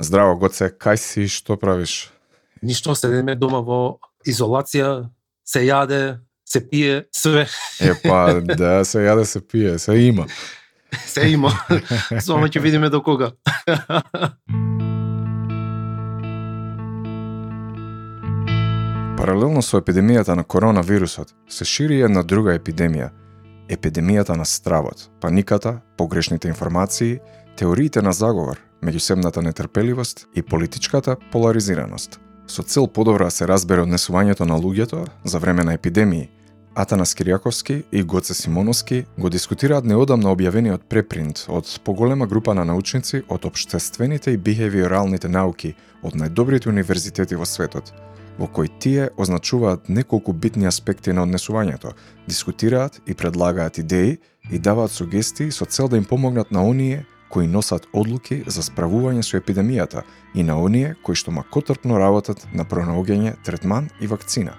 Здраво, Гоце, кај си, што правиш? Ништо, седеме дома во изолација, се јаде, се пие, све. Е, па, да, се јаде, се пие, се има. се има. Само ќе видиме до кога. Паралелно со епидемијата на коронавирусот, се шири една друга епидемија – епидемијата на стравот, паниката, погрешните информации, теориите на заговор, меѓусебната нетрпеливост и политичката поларизираност. Со цел подобро да се разбере однесувањето на луѓето за време на епидемии, Атанас Кириаковски и Гоце Симоновски го дискутираат неодамна објавениот препринт од поголема група на научници од обштествените и бихевиоралните науки од најдобрите универзитети во светот, во кој тие означуваат неколку битни аспекти на однесувањето, дискутираат и предлагаат идеи и даваат сугестии со цел да им помогнат на оние кои носат одлуки за справување со епидемијата и на оние кои што макотрпно работат на пронаоѓање третман и вакцина.